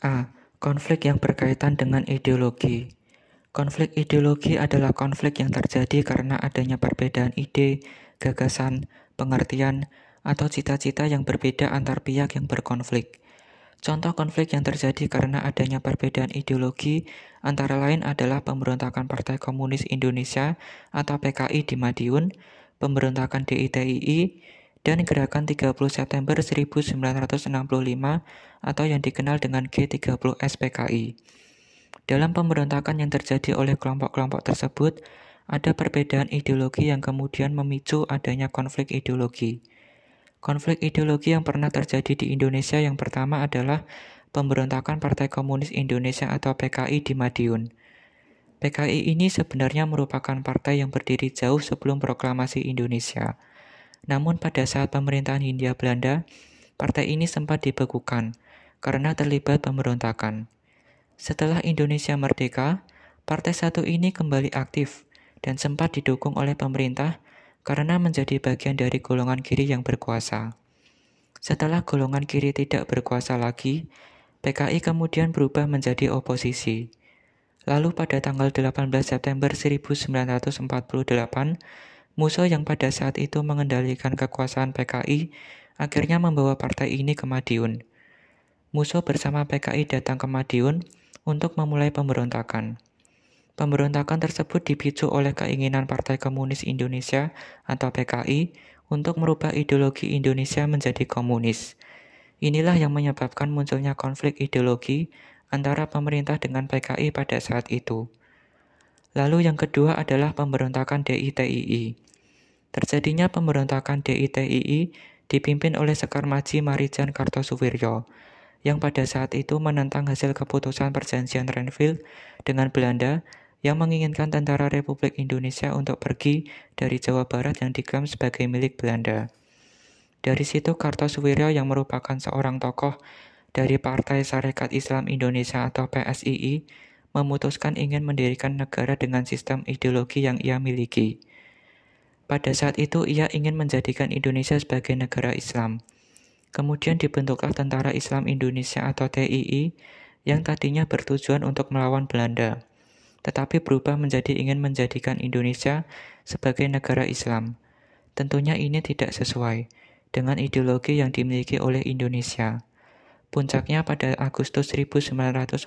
A. Konflik yang berkaitan dengan ideologi. Konflik ideologi adalah konflik yang terjadi karena adanya perbedaan ide, gagasan, pengertian, atau cita-cita yang berbeda antar pihak yang berkonflik. Contoh konflik yang terjadi karena adanya perbedaan ideologi antara lain adalah pemberontakan Partai Komunis Indonesia atau PKI di Madiun, pemberontakan DITII, dan gerakan 30 September 1965 atau yang dikenal dengan G30 SPKI. Dalam pemberontakan yang terjadi oleh kelompok-kelompok tersebut, ada perbedaan ideologi yang kemudian memicu adanya konflik ideologi. Konflik ideologi yang pernah terjadi di Indonesia yang pertama adalah pemberontakan Partai Komunis Indonesia atau PKI di Madiun. PKI ini sebenarnya merupakan partai yang berdiri jauh sebelum proklamasi Indonesia. Namun pada saat pemerintahan Hindia Belanda, partai ini sempat dibekukan karena terlibat pemberontakan. Setelah Indonesia merdeka, partai satu ini kembali aktif dan sempat didukung oleh pemerintah karena menjadi bagian dari golongan kiri yang berkuasa. Setelah golongan kiri tidak berkuasa lagi, PKI kemudian berubah menjadi oposisi. Lalu pada tanggal 18 September 1948, musuh yang pada saat itu mengendalikan kekuasaan PKI akhirnya membawa partai ini ke Madiun. Musuh bersama PKI datang ke Madiun untuk memulai pemberontakan. Pemberontakan tersebut dipicu oleh keinginan Partai Komunis Indonesia atau PKI untuk merubah ideologi Indonesia menjadi komunis. Inilah yang menyebabkan munculnya konflik ideologi antara pemerintah dengan PKI pada saat itu. Lalu yang kedua adalah pemberontakan DITII. Terjadinya pemberontakan DITII dipimpin oleh Sekar Maji Marijan Kartosuwiryo yang pada saat itu menentang hasil keputusan perjanjian Renville dengan Belanda yang menginginkan tentara Republik Indonesia untuk pergi dari Jawa Barat yang diklaim sebagai milik Belanda. Dari situ Kartosuwiryo yang merupakan seorang tokoh dari Partai Sarekat Islam Indonesia atau PSII memutuskan ingin mendirikan negara dengan sistem ideologi yang ia miliki. Pada saat itu ia ingin menjadikan Indonesia sebagai negara Islam. Kemudian dibentuklah Tentara Islam Indonesia atau TII yang tadinya bertujuan untuk melawan Belanda, tetapi berubah menjadi ingin menjadikan Indonesia sebagai negara Islam. Tentunya ini tidak sesuai dengan ideologi yang dimiliki oleh Indonesia. Puncaknya pada Agustus 1948,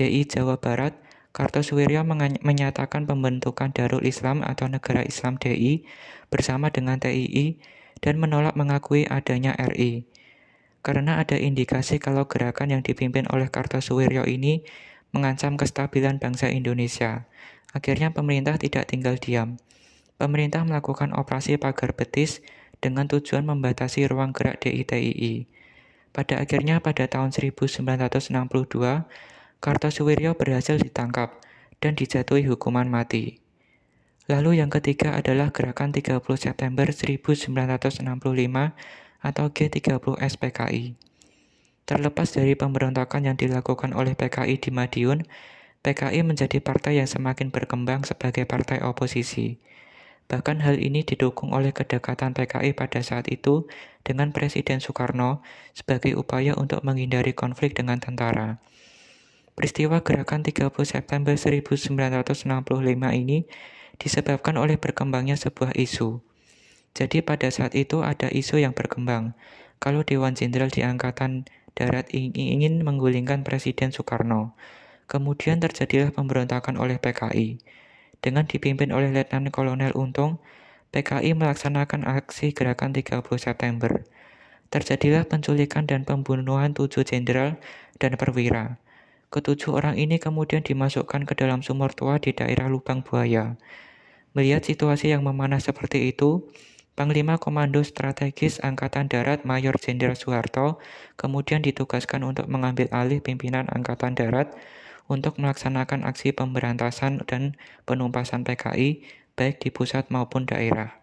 DI Jawa Barat, Kartosuwiryo menyatakan pembentukan Darul Islam atau Negara Islam DI bersama dengan TII dan menolak mengakui adanya RI. Karena ada indikasi kalau gerakan yang dipimpin oleh Kartosuwiryo ini mengancam kestabilan bangsa Indonesia. Akhirnya pemerintah tidak tinggal diam. Pemerintah melakukan operasi pagar betis dengan tujuan membatasi ruang gerak DITII. Pada akhirnya pada tahun 1962, Kartosuwiryo berhasil ditangkap dan dijatuhi hukuman mati. Lalu yang ketiga adalah gerakan 30 September 1965 atau G30 SPKI. Terlepas dari pemberontakan yang dilakukan oleh PKI di Madiun, PKI menjadi partai yang semakin berkembang sebagai partai oposisi. Bahkan hal ini didukung oleh kedekatan PKI pada saat itu dengan Presiden Soekarno sebagai upaya untuk menghindari konflik dengan tentara. Peristiwa gerakan 30 September 1965 ini disebabkan oleh berkembangnya sebuah isu. Jadi pada saat itu ada isu yang berkembang, kalau Dewan Jenderal di Angkatan Darat ingin menggulingkan Presiden Soekarno. Kemudian terjadilah pemberontakan oleh PKI. Dengan dipimpin oleh Letnan Kolonel Untung, PKI melaksanakan aksi gerakan 30 September. Terjadilah penculikan dan pembunuhan tujuh jenderal dan perwira. Ketujuh orang ini kemudian dimasukkan ke dalam sumur tua di daerah Lubang Buaya. Melihat situasi yang memanas seperti itu, Panglima Komando Strategis Angkatan Darat Mayor Jenderal Soeharto kemudian ditugaskan untuk mengambil alih pimpinan Angkatan Darat untuk melaksanakan aksi pemberantasan dan penumpasan PKI baik di pusat maupun daerah.